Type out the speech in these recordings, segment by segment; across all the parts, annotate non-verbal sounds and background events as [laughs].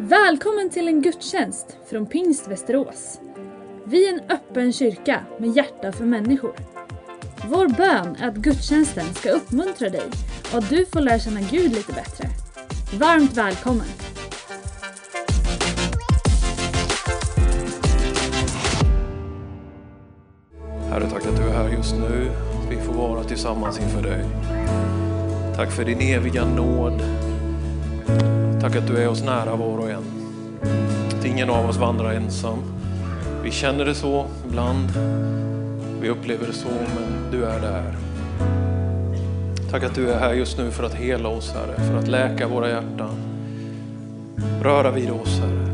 Välkommen till en gudstjänst från Pingst Västerås. Vi är en öppen kyrka med hjärta för människor. Vår bön är att gudstjänsten ska uppmuntra dig och att du får lära känna Gud lite bättre. Varmt välkommen! Herre, tack att du är här just nu. Vi får vara tillsammans inför dig. Tack för din eviga nåd. Tack att du är oss nära var och en. Att ingen av oss vandrar ensam. Vi känner det så ibland. Vi upplever det så, men du är där. Tack att du är här just nu för att hela oss, Herre. För att läka våra hjärtan. Röra vid oss, Herre.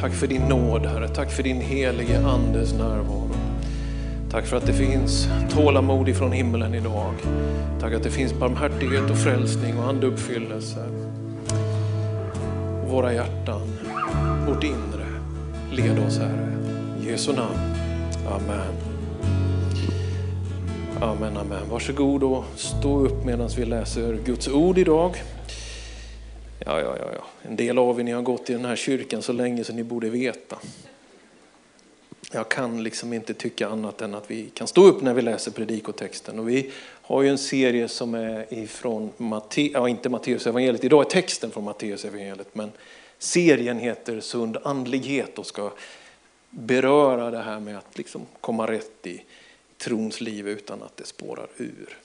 Tack för din nåd, Herre. Tack för din helige Andes närvaro. Tack för att det finns tålamod ifrån himlen idag. Tack att det finns barmhärtighet och frälsning och andeuppfyllelse. Våra hjärtan, vårt inre. Led oss Herre. I Jesu namn. Amen. Amen, amen. Varsågod och stå upp medan vi läser Guds ord idag. Ja, ja, ja, ja. En del av er ni har gått i den här kyrkan så länge så ni borde veta. Jag kan liksom inte tycka annat än att vi kan stå upp när vi läser predikotexten. Och vi har ju en serie som är ifrån Matte, ja, inte Matteus evangeliet. Idag är texten från Matteus evangeliet, men serien heter Sund andlighet och ska beröra det här med att liksom komma rätt i trons liv utan att det spårar ur.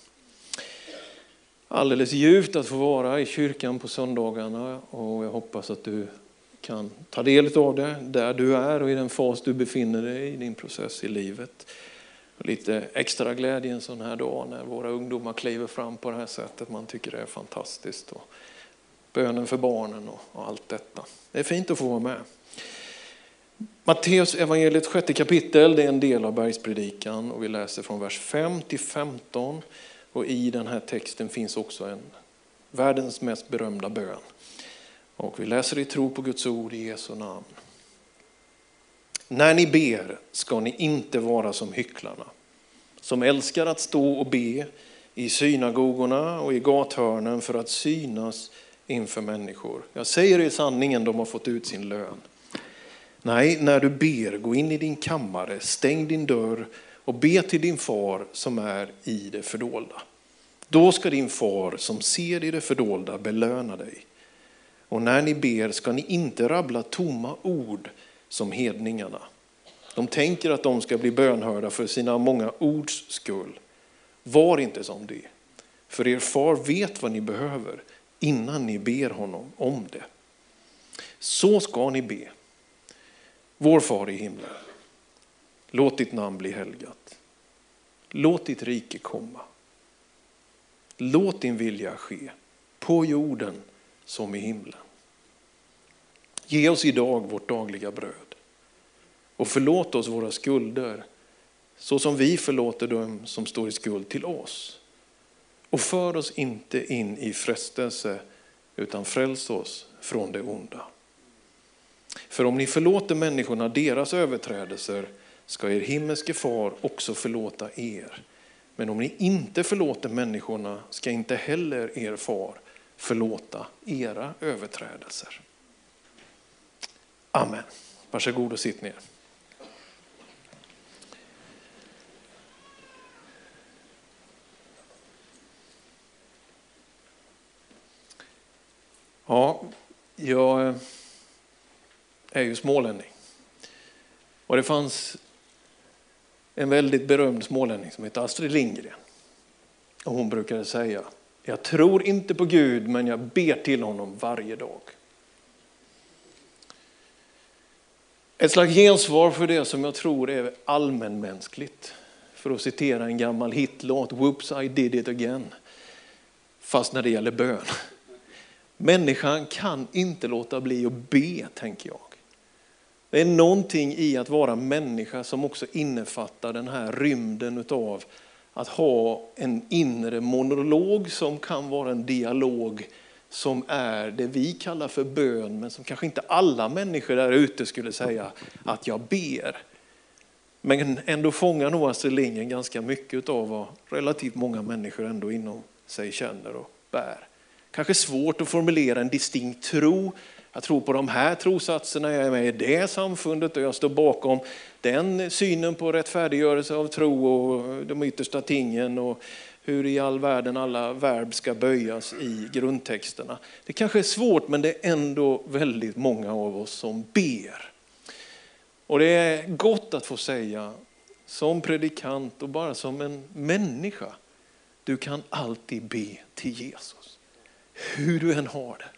Alldeles ljuvt att få vara i kyrkan på söndagarna och jag hoppas att du kan ta del av det där du är och i den fas du befinner dig i din process i livet. Lite extra glädje en sån här dag när våra ungdomar kliver fram på det här sättet. Man tycker det är fantastiskt. Och bönen för barnen och allt detta. Det är fint att få vara med. Matteus evangeliet sjätte kapitel, det är en del av bergspredikan och vi läser från vers 5 till 15. Och i den här texten finns också en världens mest berömda bön. Och vi läser i tro på Guds ord i Jesu namn. När ni ber ska ni inte vara som hycklarna, som älskar att stå och be i synagogorna och i gathörnen för att synas inför människor. Jag säger er sanningen, de har fått ut sin lön. Nej, när du ber, gå in i din kammare, stäng din dörr och be till din far som är i det fördolda. Då ska din far som ser i det fördolda belöna dig. Och när ni ber ska ni inte rabbla tomma ord som hedningarna. De tänker att de ska bli bönhörda för sina många ords skull. Var inte som det. För er far vet vad ni behöver innan ni ber honom om det. Så ska ni be. Vår far i himlen. Låt ditt namn bli helgat. Låt ditt rike komma. Låt din vilja ske på jorden som i himlen. Ge oss idag vårt dagliga bröd och förlåt oss våra skulder så som vi förlåter dem som står i skuld till oss. Och för oss inte in i frestelse utan fräls oss från det onda. För om ni förlåter människorna deras överträdelser ska er himmelske far också förlåta er. Men om ni inte förlåter människorna ska inte heller er far förlåta era överträdelser. Amen. Varsågod och sitt ner. Ja, jag är ju smålänning. Och det fanns en väldigt berömd smålänning som hette Astrid Lindgren. Och hon brukade säga, jag tror inte på Gud men jag ber till honom varje dag. Ett slags gensvar för det som jag tror är allmänmänskligt. För att citera en gammal hitlåt, Whoops I did it again. Fast när det gäller bön. Människan kan inte låta bli att be, tänker jag. Det är någonting i att vara människa som också innefattar den här rymden utav att ha en inre monolog som kan vara en dialog som är det vi kallar för bön, men som kanske inte alla människor där ute skulle säga att jag ber. Men ändå fångar nog Astrid Lindgren ganska mycket av vad relativt många människor ändå inom sig känner och bär. Kanske svårt att formulera en distinkt tro, Jag tror på de här trosatserna, jag är med i det samfundet och jag står bakom den synen på rättfärdiggörelse av tro och de yttersta tingen och hur i all världen alla verb ska böjas i grundtexterna. Det kanske är svårt men det är ändå väldigt många av oss som ber. Och det är gott att få säga som predikant och bara som en människa, du kan alltid be till Jesus. Hur du än har det,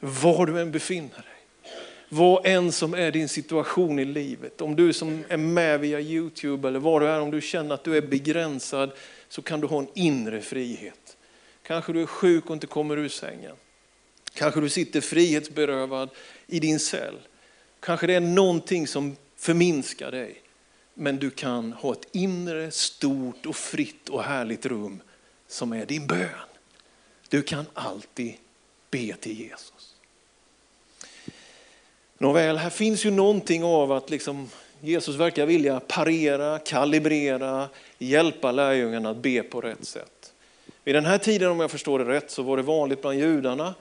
var du än befinner dig. Vad än som är din situation i livet, om du som är med via Youtube eller var du är, om du känner att du är begränsad så kan du ha en inre frihet. Kanske du är sjuk och inte kommer ur sängen. Kanske du sitter frihetsberövad i din cell. Kanske det är någonting som förminskar dig. Men du kan ha ett inre, stort och fritt och härligt rum som är din bön. Du kan alltid be till Jesus. Nåväl, här finns ju någonting av att liksom Jesus verkar vilja parera, kalibrera, hjälpa lärjungarna att be på rätt sätt. Vid den här tiden, om jag förstår det rätt, så var det vanligt bland judarna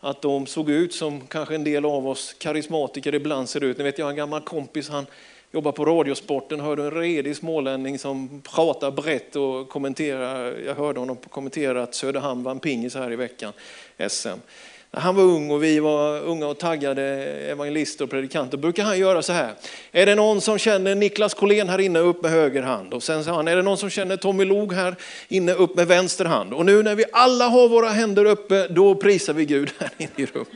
att de såg ut som kanske en del av oss karismatiker ibland ser ut. Ni vet, jag har en gammal kompis, han jobbar på Radiosporten, hörde en redig smålänning som pratar brett och kommenterar. Jag hörde honom kommentera att Söderhamn vann pingis här i veckan, SM. När han var ung och vi var unga och taggade evangelister och predikanter brukar han göra så här. Är det någon som känner Niklas Collén här inne, upp med höger hand. Och sen sa han, är det någon som känner Tommy Log här inne, upp med vänster hand. Och nu när vi alla har våra händer uppe, då prisar vi Gud här inne i rummet.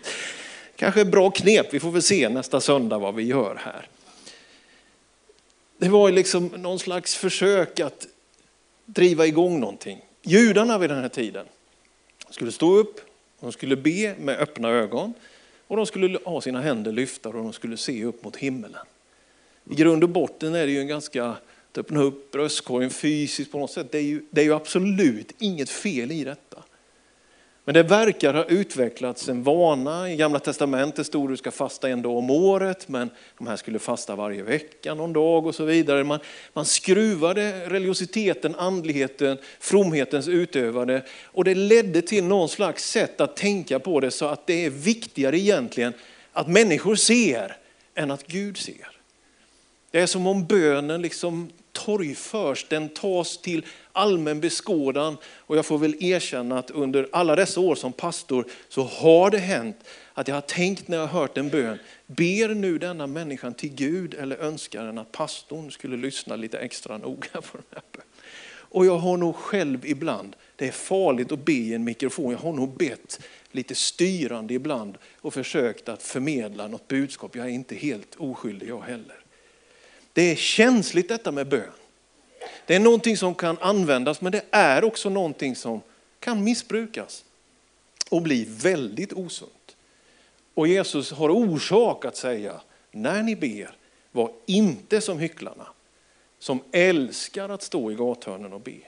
Kanske ett bra knep, vi får väl se nästa söndag vad vi gör här. Det var liksom någon slags försök att driva igång någonting. Judarna vid den här tiden skulle stå upp, de skulle be med öppna ögon och de skulle ha sina händer lyfta och de skulle se upp mot himmelen. I grund och botten är det ju en ganska, att öppna upp bröstkorgen fysiskt på något sätt, det är, ju, det är ju absolut inget fel i detta. Men det verkar ha utvecklats en vana. I gamla testamentet stod det att du ska fasta en dag om året, men de här skulle fasta varje vecka någon dag och så vidare. Man, man skruvade religiositeten, andligheten, fromhetens utövande och det ledde till någon slags sätt att tänka på det så att det är viktigare egentligen att människor ser än att Gud ser. Det är som om bönen liksom torgförs, den tas till allmän beskådan. Och jag får väl erkänna att under alla dessa år som pastor så har det hänt att jag har tänkt när jag har hört en bön, ber nu denna människan till Gud eller önskar den att pastorn skulle lyssna lite extra noga på den här bönen. Och jag har nog själv ibland, det är farligt att be i en mikrofon, jag har nog bett lite styrande ibland och försökt att förmedla något budskap. Jag är inte helt oskyldig jag heller. Det är känsligt detta med bön. Det är någonting som kan användas men det är också någonting som kan missbrukas och bli väldigt osunt. Och Jesus har orsak att säga, när ni ber, var inte som hycklarna som älskar att stå i gathörnen och be.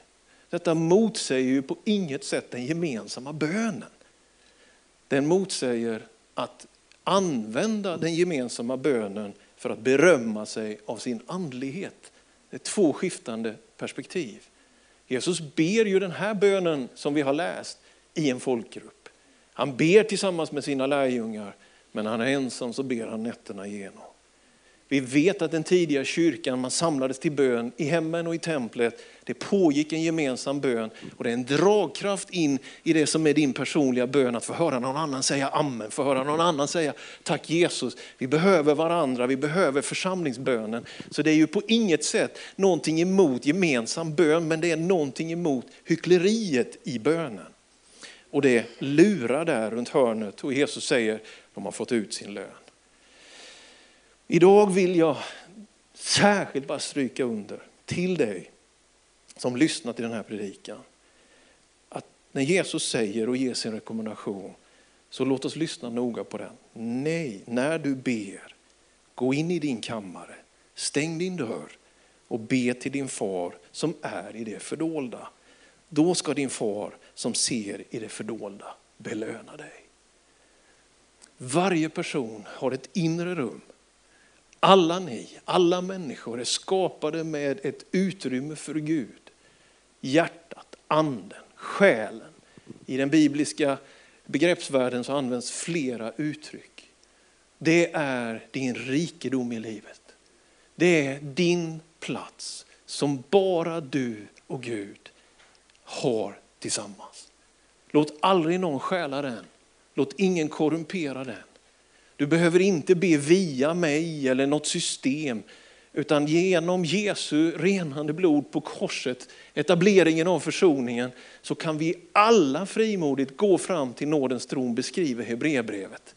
Detta motsäger ju på inget sätt den gemensamma bönen. Den motsäger att använda den gemensamma bönen för att berömma sig av sin andlighet. Det är två skiftande perspektiv. Jesus ber ju den här bönen som vi har läst i en folkgrupp. Han ber tillsammans med sina lärjungar, men när han är ensam så ber han nätterna igenom. Vi vet att den tidiga kyrkan, man samlades till bön i hemmen och i templet. Det pågick en gemensam bön och det är en dragkraft in i det som är din personliga bön, att få höra någon annan säga amen, få höra någon annan säga tack Jesus. Vi behöver varandra, vi behöver församlingsbönen. Så det är ju på inget sätt någonting emot gemensam bön, men det är någonting emot hyckleriet i bönen. Och det lurar där runt hörnet och Jesus säger, de har fått ut sin lön. Idag vill jag särskilt bara stryka under till dig som lyssnar till den här predikan. Att när Jesus säger och ger sin rekommendation så låt oss lyssna noga på den. Nej, när du ber, gå in i din kammare, stäng din dörr och be till din far som är i det fördolda. Då ska din far som ser i det fördolda belöna dig. Varje person har ett inre rum alla ni, alla människor är skapade med ett utrymme för Gud. Hjärtat, anden, själen. I den bibliska begreppsvärlden så används flera uttryck. det är din rikedom i livet. Det är din plats som bara du och Gud har tillsammans. Låt aldrig någon stjäla den. Låt ingen korrumpera den. Du behöver inte be via mig eller något system, utan genom Jesu renande blod på korset, etableringen av försoningen, så kan vi alla frimodigt gå fram till nådens tron, beskriver Hebreerbrevet.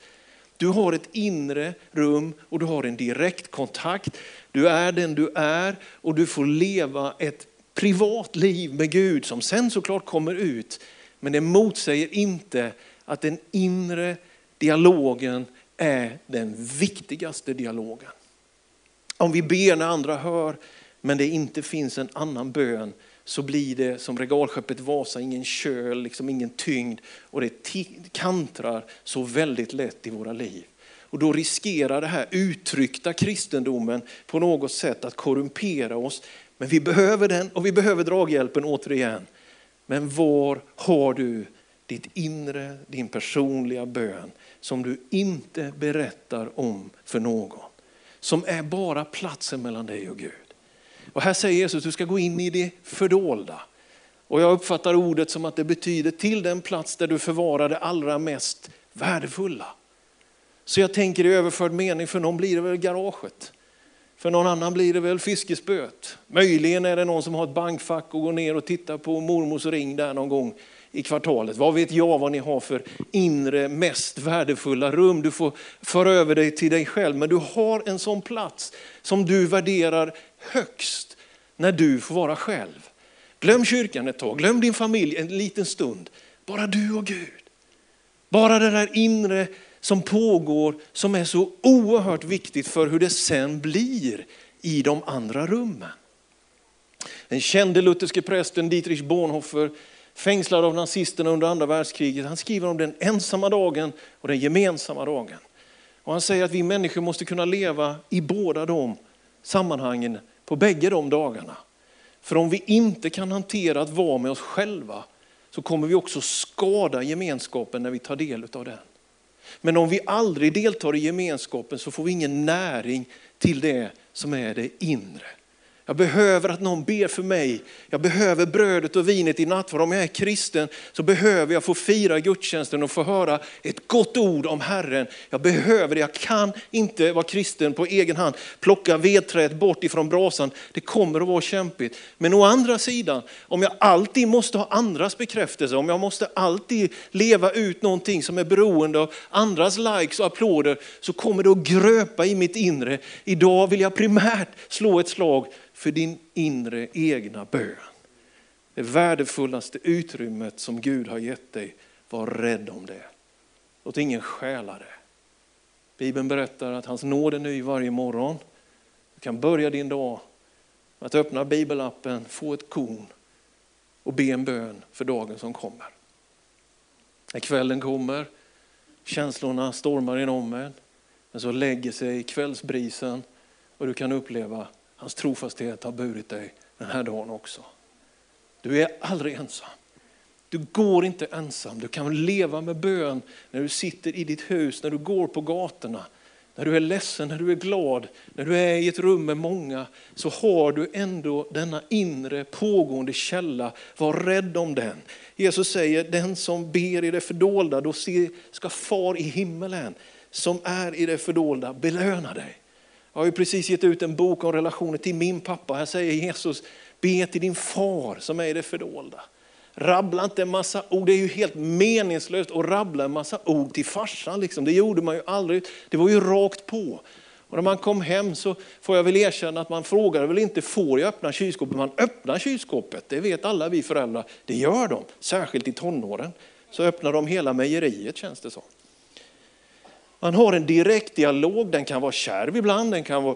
Du har ett inre rum och du har en direkt kontakt. Du är den du är och du får leva ett privat liv med Gud som sen såklart kommer ut. Men det motsäger inte att den inre dialogen är den viktigaste dialogen. Om vi ber när andra hör, men det inte finns en annan bön, så blir det som regalskeppet Vasa, ingen köl, liksom ingen tyngd och det kantrar så väldigt lätt i våra liv. Och då riskerar det här uttryckta kristendomen på något sätt att korrumpera oss. Men vi behöver den och vi behöver draghjälpen återigen. Men var har du ditt inre, din personliga bön som du inte berättar om för någon? Som är bara platsen mellan dig och Gud. Och här säger Jesus att du ska gå in i det fördolda. Och jag uppfattar ordet som att det betyder till den plats där du förvarar det allra mest värdefulla. Så jag tänker i överförd mening, för någon blir det väl garaget. För någon annan blir det väl fiskespöet. Möjligen är det någon som har ett bankfack och går ner och tittar på mormors ring där någon gång i kvartalet. Vad vet jag vad ni har för inre mest värdefulla rum. Du får föra över dig till dig själv. Men du har en sån plats som du värderar högst när du får vara själv. Glöm kyrkan ett tag, glöm din familj en liten stund. Bara du och Gud. Bara det där inre som pågår som är så oerhört viktigt för hur det sen blir i de andra rummen. Den kände lutherske prästen Dietrich Bonhoeffer, fängslad av nazisterna under andra världskriget, han skriver om den ensamma dagen och den gemensamma dagen. Och han säger att vi människor måste kunna leva i båda de sammanhangen på bägge de dagarna. För om vi inte kan hantera att vara med oss själva så kommer vi också skada gemenskapen när vi tar del av den. Men om vi aldrig deltar i gemenskapen så får vi ingen näring till det som är det inre. Jag behöver att någon ber för mig. Jag behöver brödet och vinet i nattvard. Om jag är kristen så behöver jag få fira gudstjänsten och få höra ett gott ord om Herren. Jag behöver det. Jag kan inte vara kristen på egen hand. Plocka vedträet bort ifrån brasan. Det kommer att vara kämpigt. Men å andra sidan, om jag alltid måste ha andras bekräftelse, om jag måste alltid leva ut någonting som är beroende av andras likes och applåder, så kommer det att gröpa i mitt inre. Idag vill jag primärt slå ett slag för din inre egna bön. Det värdefullaste utrymmet som Gud har gett dig, var rädd om det. Låt ingen stjäla det. Bibeln berättar att hans nåd är ny varje morgon. Du kan börja din dag med att öppna bibelappen, få ett korn och be en bön för dagen som kommer. När kvällen kommer, känslorna stormar inom en, men så lägger sig kvällsbrisen och du kan uppleva Hans trofasthet har burit dig den här dagen också. Du är aldrig ensam. Du går inte ensam. Du kan leva med bön när du sitter i ditt hus, när du går på gatorna, när du är ledsen, när du är glad, när du är i ett rum med många, så har du ändå denna inre pågående källa. Var rädd om den. Jesus säger, den som ber i det fördolda, då ska far i himmelen som är i det fördolda belöna dig. Jag har ju precis gett ut en bok om relationer till min pappa. Här säger Jesus, be till din far som är i det fördolda. Rabbla inte en massa ord, det är ju helt meningslöst att rabbla en massa ord till farsan. Liksom. Det gjorde man ju aldrig, det var ju rakt på. Och när man kom hem så får jag väl erkänna att man frågade väl inte, får jag öppna kylskåpet? Man öppnar kylskåpet, det vet alla vi föräldrar. Det gör de, särskilt i tonåren. Så öppnar de hela mejeriet känns det som. Man har en direkt dialog, den kan vara kärv ibland, den kan vara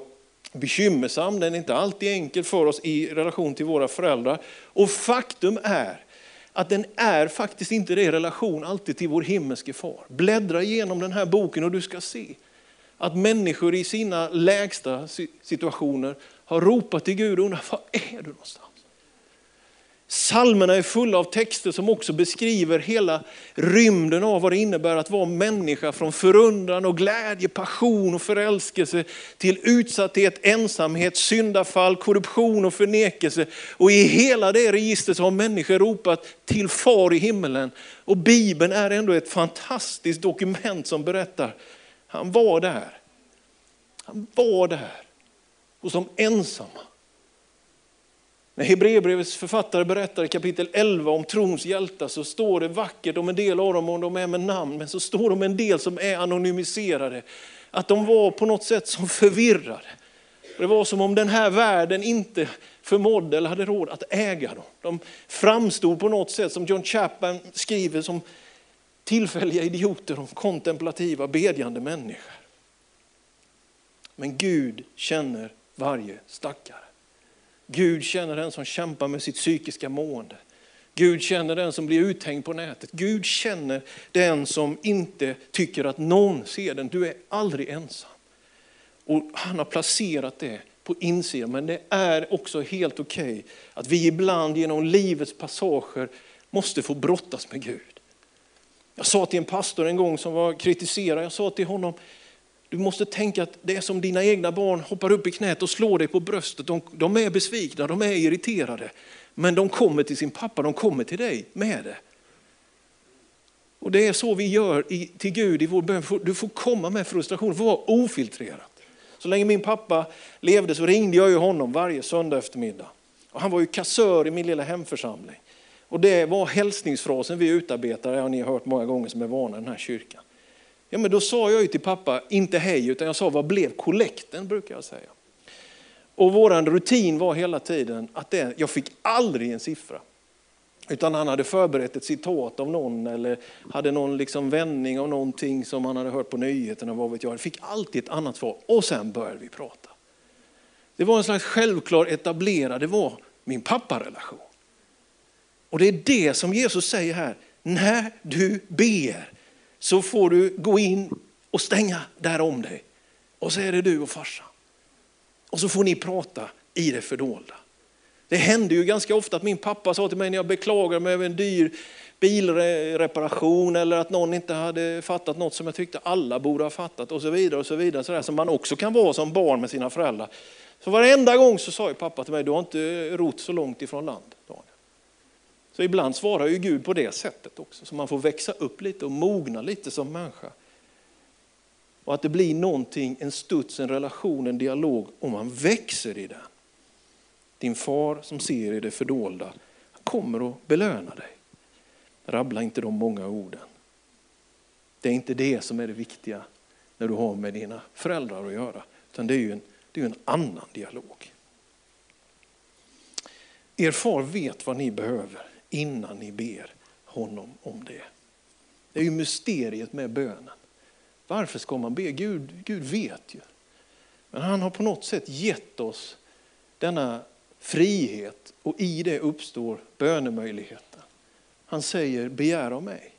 bekymmersam, den är inte alltid enkel för oss i relation till våra föräldrar. Och faktum är att den är faktiskt inte det i relation alltid till vår himmelske far. Bläddra igenom den här boken och du ska se att människor i sina lägsta situationer har ropat till Gud och undrat, var är du någonstans? Salmerna är fulla av texter som också beskriver hela rymden av vad det innebär att vara människa. Från förundran och glädje, passion och förälskelse till utsatthet, ensamhet, syndafall, korruption och förnekelse. Och i hela det registret har människor ropat till far i himmelen. Och Bibeln är ändå ett fantastiskt dokument som berättar, han var där. Han var där hos de ensamma. När Hebreerbrevets författare berättar i kapitel 11 om trons hjältar så står det vackert om en del av dem, om de är med namn, men så står det om en del som är anonymiserade. Att de var på något sätt som förvirrade. Det var som om den här världen inte förmådde eller hade råd att äga dem. De framstod på något sätt, som John Chapman skriver, som tillfälliga idioter och kontemplativa bedjande människor. Men Gud känner varje stackare. Gud känner den som kämpar med sitt psykiska mående. Gud känner den som blir uthängd på nätet. Gud känner den som inte tycker att någon ser den. Du är aldrig ensam. Och han har placerat det på insidan. Men det är också helt okej okay att vi ibland genom livets passager måste få brottas med Gud. Jag sa till en pastor en gång som var kritiserad, jag sa till honom, du måste tänka att det är som dina egna barn hoppar upp i knät och slår dig på bröstet. De, de är besvikna, de är irriterade. Men de kommer till sin pappa, de kommer till dig med det. Och det är så vi gör i, till Gud i vår bön. Du får komma med frustration, du får vara ofiltrerad. Så länge min pappa levde så ringde jag ju honom varje söndag eftermiddag. Och han var ju kassör i min lilla hemförsamling. Och det var hälsningsfrasen vi utarbetade, det har ni hört många gånger som är vana i den här kyrkan. Ja, men då sa jag ju till pappa, inte hej, utan jag sa vad blev kollekten brukar jag säga. Och vår rutin var hela tiden att det, jag fick aldrig en siffra. Utan han hade förberett ett citat av någon eller hade någon liksom vändning av någonting som han hade hört på nyheterna. Vad vet jag. Jag fick alltid ett annat svar och sen började vi prata. Det var en slags självklar etablerad, det var min papparelation. Och det är det som Jesus säger här, när du ber så får du gå in och stänga där om dig. Och så är det du och farsan. Och så får ni prata i det fördolda. Det hände ju ganska ofta att min pappa sa till mig när jag beklagade mig över en dyr bilreparation eller att någon inte hade fattat något som jag tyckte alla borde ha fattat och så vidare. och så vidare. Så som man också kan vara som barn med sina föräldrar. Så varenda gång så sa ju pappa till mig, du har inte rott så långt ifrån land. Daniel. Så ibland svarar ju Gud på det sättet också, så man får växa upp lite och mogna lite som människa. Och att det blir någonting, en studs, en relation, en dialog, om man växer i den. Din far som ser i det fördolda, kommer att belöna dig. Rabbla inte de många orden. Det är inte det som är det viktiga när du har med dina föräldrar att göra, utan det är ju en, det är en annan dialog. Er far vet vad ni behöver innan ni ber honom om det. Det är ju mysteriet med bönen. Varför ska man be? Gud, Gud vet ju. Men han har på något sätt gett oss denna frihet och i det uppstår bönemöjligheten. Han säger begär av mig.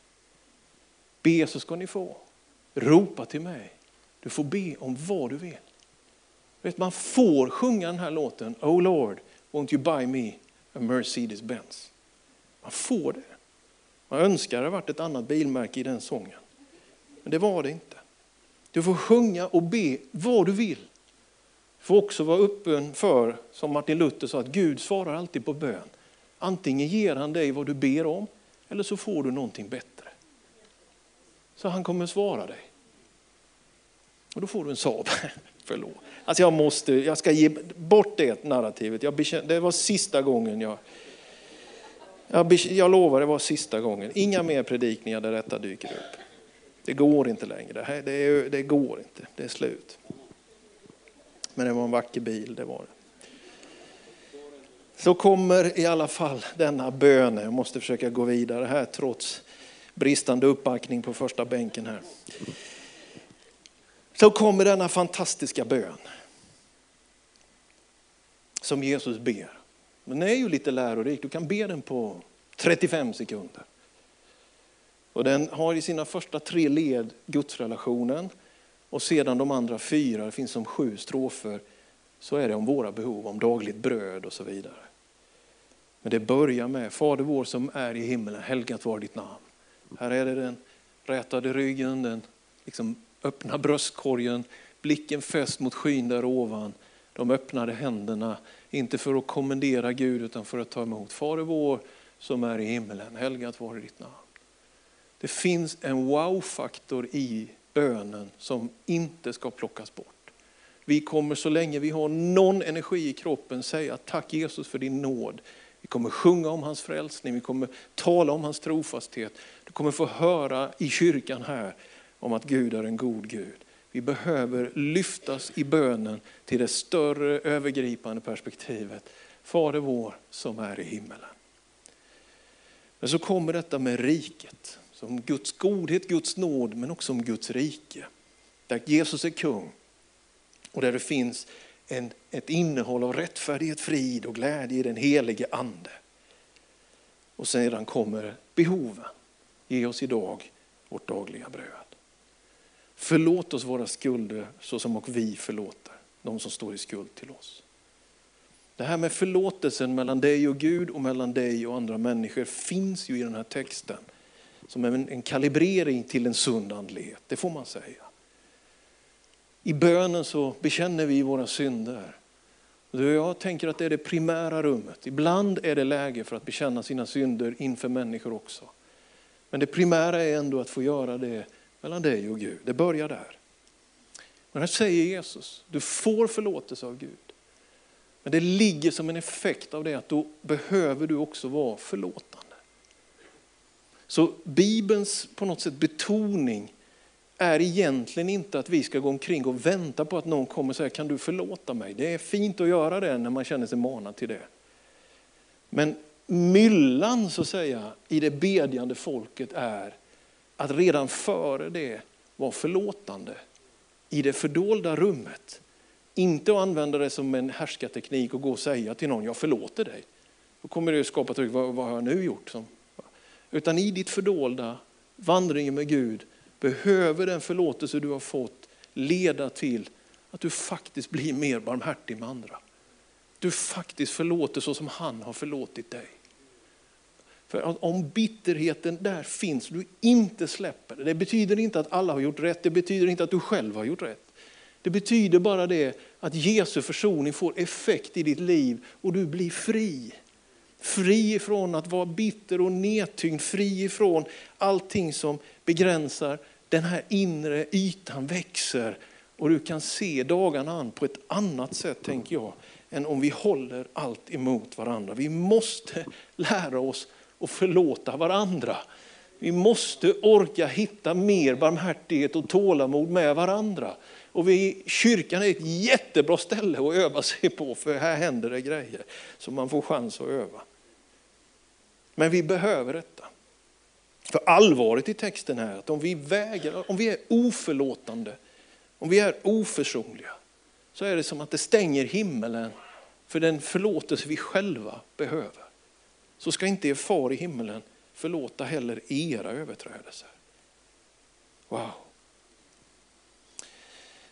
Be så ska ni få. Ropa till mig. Du får be om vad du vill. Vet, man får sjunga den här låten, Oh Lord, won't you buy me a Mercedes Benz. Man får det. Man önskar det varit ett annat bilmärke i den sången. Men det var det inte. Du får sjunga och be vad du vill. Du får också vara öppen för, som Martin Luther sa, att Gud svarar alltid på bön. Antingen ger han dig vad du ber om eller så får du någonting bättre. Så han kommer svara dig. Och då får du en Saab. [laughs] Förlåt. Alltså jag, måste, jag ska ge bort det narrativet. Jag bekänner, det var sista gången jag jag, jag lovar, det var sista gången. Inga mer predikningar där detta dyker upp. Det går inte längre. Det, är, det går inte. Det är slut. Men det var en vacker bil, det var det. Så kommer i alla fall denna bön. Jag måste försöka gå vidare här trots bristande uppbackning på första bänken här. Så kommer denna fantastiska bön. Som Jesus ber. Men den är ju lite lärorik, du kan be den på 35 sekunder. Och den har i sina första tre led gudsrelationen och sedan de andra fyra, det finns som sju strofer, så är det om våra behov, om dagligt bröd och så vidare. Men det börjar med Fader vår som är i himmelen, helgat var ditt namn. Här är det den rätade ryggen, den liksom öppna bröstkorgen, blicken fäst mot skyn där ovan. De öppnade händerna, inte för att kommendera Gud utan för att ta emot. Fader vår som är i himmelen, helgat vare ditt namn. Det finns en wow-faktor i bönen som inte ska plockas bort. Vi kommer så länge vi har någon energi i kroppen säga tack Jesus för din nåd. Vi kommer sjunga om hans frälsning, vi kommer tala om hans trofasthet. Du kommer få höra i kyrkan här om att Gud är en god Gud. Vi behöver lyftas i bönen till det större övergripande perspektivet. Fader vår som är i himmelen. Men så kommer detta med riket, som Guds godhet, Guds nåd men också om Guds rike. Där Jesus är kung och där det finns en, ett innehåll av rättfärdighet, frid och glädje i den helige ande. Och sedan kommer behoven. Ge oss idag vårt dagliga bröd. Förlåt oss våra skulder så som och vi förlåter de som står i skuld till oss. Det här med förlåtelsen mellan dig och Gud och mellan dig och andra människor finns ju i den här texten. Som en, en kalibrering till en sund andlighet, det får man säga. I bönen så bekänner vi våra synder. Jag tänker att det är det primära rummet. Ibland är det läge för att bekänna sina synder inför människor också. Men det primära är ändå att få göra det mellan dig och Gud. Det börjar där. Men här säger Jesus, du får förlåtelse av Gud. Men det ligger som en effekt av det att då behöver du också vara förlåtande. Så Bibelns på något sätt betoning är egentligen inte att vi ska gå omkring och vänta på att någon kommer och säger kan du förlåta mig? Det är fint att göra det när man känner sig manad till det. Men myllan så att säga i det bedjande folket är att redan före det vara förlåtande i det fördolda rummet. Inte att använda det som en härskarteknik och gå och säga till någon, jag förlåter dig. Då kommer det skapa tryck, vad, vad har jag nu gjort? Utan i ditt fördolda, vandringen med Gud, behöver den förlåtelse du har fått leda till att du faktiskt blir mer barmhärtig med andra. Du faktiskt förlåter så som han har förlåtit dig. För om bitterheten där finns, du inte släpper det. Det betyder inte att alla har gjort rätt, det betyder inte att du själv har gjort rätt. Det betyder bara det att Jesu försoning får effekt i ditt liv och du blir fri. Fri ifrån att vara bitter och nedtyngd, fri ifrån allting som begränsar. Den här inre ytan växer och du kan se dagarna an på ett annat sätt, tänker jag, än om vi håller allt emot varandra. Vi måste [laughs] lära oss och förlåta varandra. Vi måste orka hitta mer barmhärtighet och tålamod med varandra. Och vi, kyrkan är ett jättebra ställe att öva sig på, för här händer det grejer som man får chans att öva. Men vi behöver detta. För allvaret i texten är att om vi vägrar, om vi är oförlåtande, om vi är oförsonliga, så är det som att det stänger himmelen för den förlåtelse vi själva behöver. Så ska inte er far i himmelen förlåta heller era överträdelser. Wow.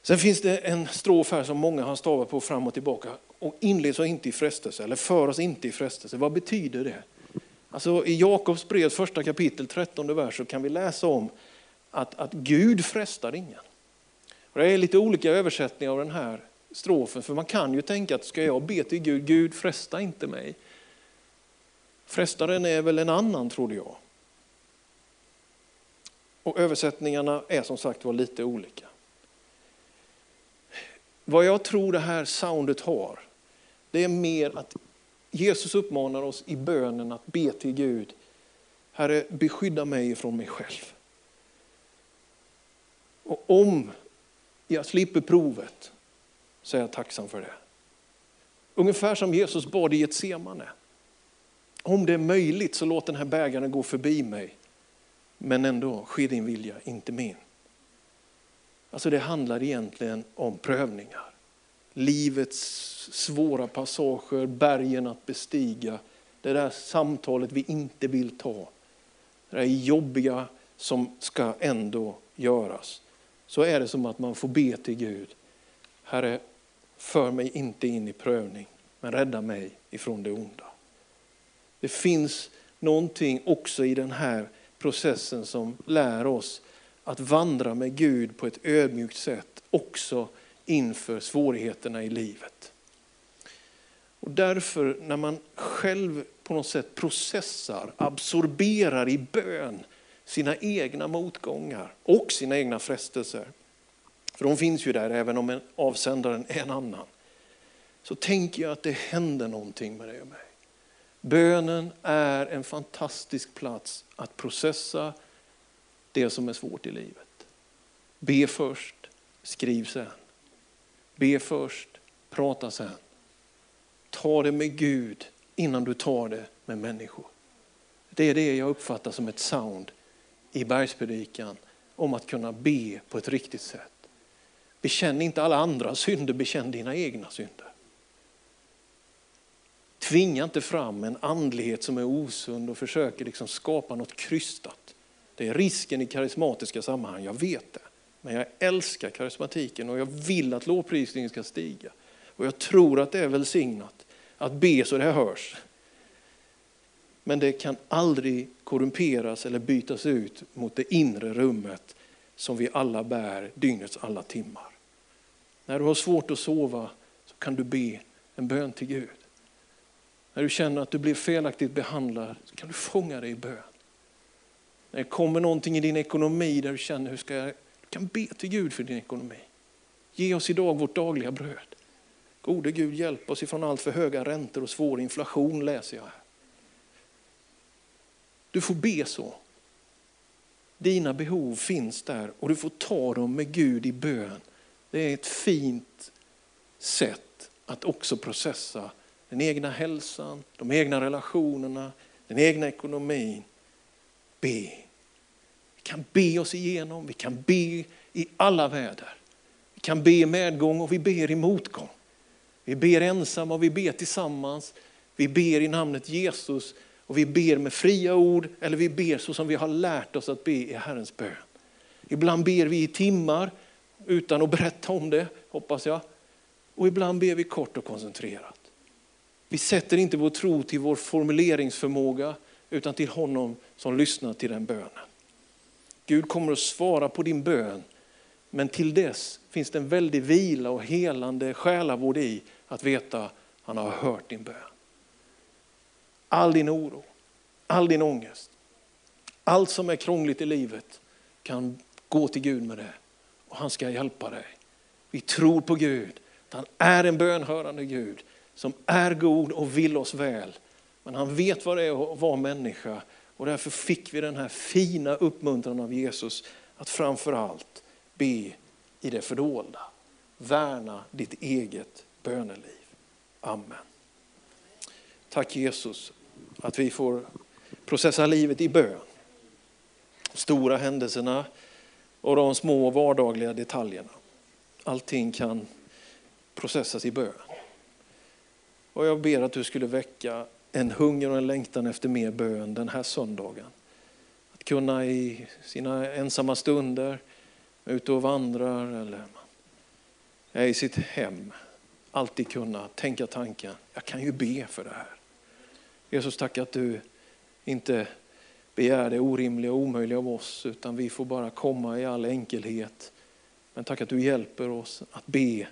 Sen finns det en strof här som många har stavat på fram och tillbaka. Och inleds inte i frestelse, eller för oss inte i frestelse. Vad betyder det? Alltså, I Jakobs brev första kapitel, 13 vers, så kan vi läsa om att, att Gud frestar ingen. Och det är lite olika översättningar av den här strofen, för man kan ju tänka att ska jag be till Gud, Gud fresta inte mig. Frestaren är väl en annan trodde jag. Och översättningarna är som sagt var lite olika. Vad jag tror det här soundet har, det är mer att Jesus uppmanar oss i bönen att be till Gud, Herre beskydda mig från mig själv. Och om jag slipper provet så är jag tacksam för det. Ungefär som Jesus bad i Getsemane. Om det är möjligt så låt den här bägaren gå förbi mig. Men ändå, ske din vilja, inte min. Alltså det handlar egentligen om prövningar. Livets svåra passager, bergen att bestiga. Det där samtalet vi inte vill ta. Det där jobbiga som ska ändå göras. Så är det som att man får be till Gud. Herre, för mig inte in i prövning, men rädda mig ifrån det onda. Det finns någonting också i den här processen som lär oss att vandra med Gud på ett ödmjukt sätt också inför svårigheterna i livet. Och därför när man själv på något sätt processar, absorberar i bön sina egna motgångar och sina egna frestelser. För de finns ju där även om avsändaren är en annan. Så tänker jag att det händer någonting med det och mig. Bönen är en fantastisk plats att processa det som är svårt i livet. Be först, skriv sen. Be först, prata sen. Ta det med Gud innan du tar det med människor. Det är det jag uppfattar som ett sound i bergspredikan om att kunna be på ett riktigt sätt. Bekänn inte alla andra synder, bekänn dina egna synder. Tvinga inte fram en andlighet som är osund och försöker liksom skapa något krystat. Det är risken i karismatiska sammanhang, jag vet det. Men jag älskar karismatiken och jag vill att lovprisningen ska stiga. Och jag tror att det är välsignat att be så det hörs. Men det kan aldrig korrumperas eller bytas ut mot det inre rummet som vi alla bär dygnets alla timmar. När du har svårt att sova så kan du be en bön till Gud. När du känner att du blir felaktigt behandlad så kan du fånga dig i bön. När det kommer någonting i din ekonomi där du känner hur ska jag, du kan be till Gud för din ekonomi. Ge oss idag vårt dagliga bröd. Gode Gud hjälp oss ifrån allt för höga räntor och svår inflation läser jag här. Du får be så. Dina behov finns där och du får ta dem med Gud i bön. Det är ett fint sätt att också processa den egna hälsan, de egna relationerna, den egna ekonomin. Be. Vi kan be oss igenom, vi kan be i alla väder. Vi kan be i medgång och vi ber i motgång. Vi ber ensamma och vi ber tillsammans. Vi ber i namnet Jesus och vi ber med fria ord eller vi ber så som vi har lärt oss att be i Herrens bön. Ibland ber vi i timmar utan att berätta om det, hoppas jag. Och ibland ber vi kort och koncentrerat. Vi sätter inte vår tro till vår formuleringsförmåga utan till honom som lyssnar till den bönen. Gud kommer att svara på din bön, men till dess finns det en väldig vila och helande själavård i att veta att han har hört din bön. All din oro, all din ångest, allt som är krångligt i livet kan gå till Gud med det och han ska hjälpa dig. Vi tror på Gud, att han är en bönhörande Gud som är god och vill oss väl. Men han vet vad det är att vara människa och därför fick vi den här fina uppmuntran av Jesus att framför allt be i det fördolda. Värna ditt eget böneliv. Amen. Tack Jesus att vi får processa livet i bön. Stora händelserna och de små vardagliga detaljerna. Allting kan processas i bön. Och jag ber att du skulle väcka en hunger och en längtan efter mer bön den här söndagen. Att kunna i sina ensamma stunder, ute och vandrar eller är i sitt hem, alltid kunna tänka tanken, jag kan ju be för det här. Jesus, tack att du inte begär det orimliga och omöjliga av oss, utan vi får bara komma i all enkelhet. Men tack att du hjälper oss att be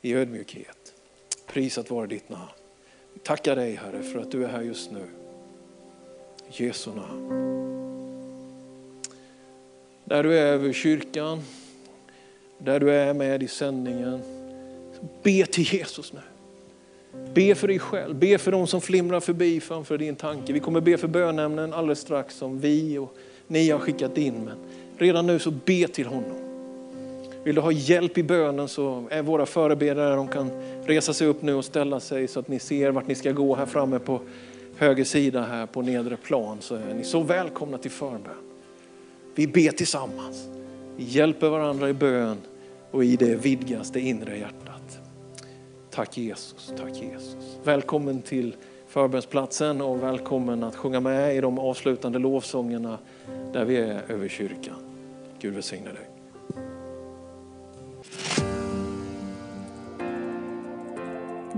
i ödmjukhet. Prisat vare ditt namn. Tackar dig Herre för att du är här just nu. I Jesu namn. Där du är över kyrkan, där du är med i sändningen, be till Jesus nu. Be för dig själv, be för de som flimrar förbi framför din tanke. Vi kommer be för bönämnen alldeles strax som vi och ni har skickat in. Men redan nu så be till honom. Vill du ha hjälp i bönen så är våra förebedjare, de kan resa sig upp nu och ställa sig så att ni ser vart ni ska gå här framme på höger sida här på nedre plan så är ni så välkomna till förbön. Vi ber tillsammans. Vi hjälper varandra i bön och i det vidgas det inre hjärtat. Tack Jesus, tack Jesus. Välkommen till förbönsplatsen och välkommen att sjunga med i de avslutande lovsångerna där vi är över kyrkan. Gud välsigne dig.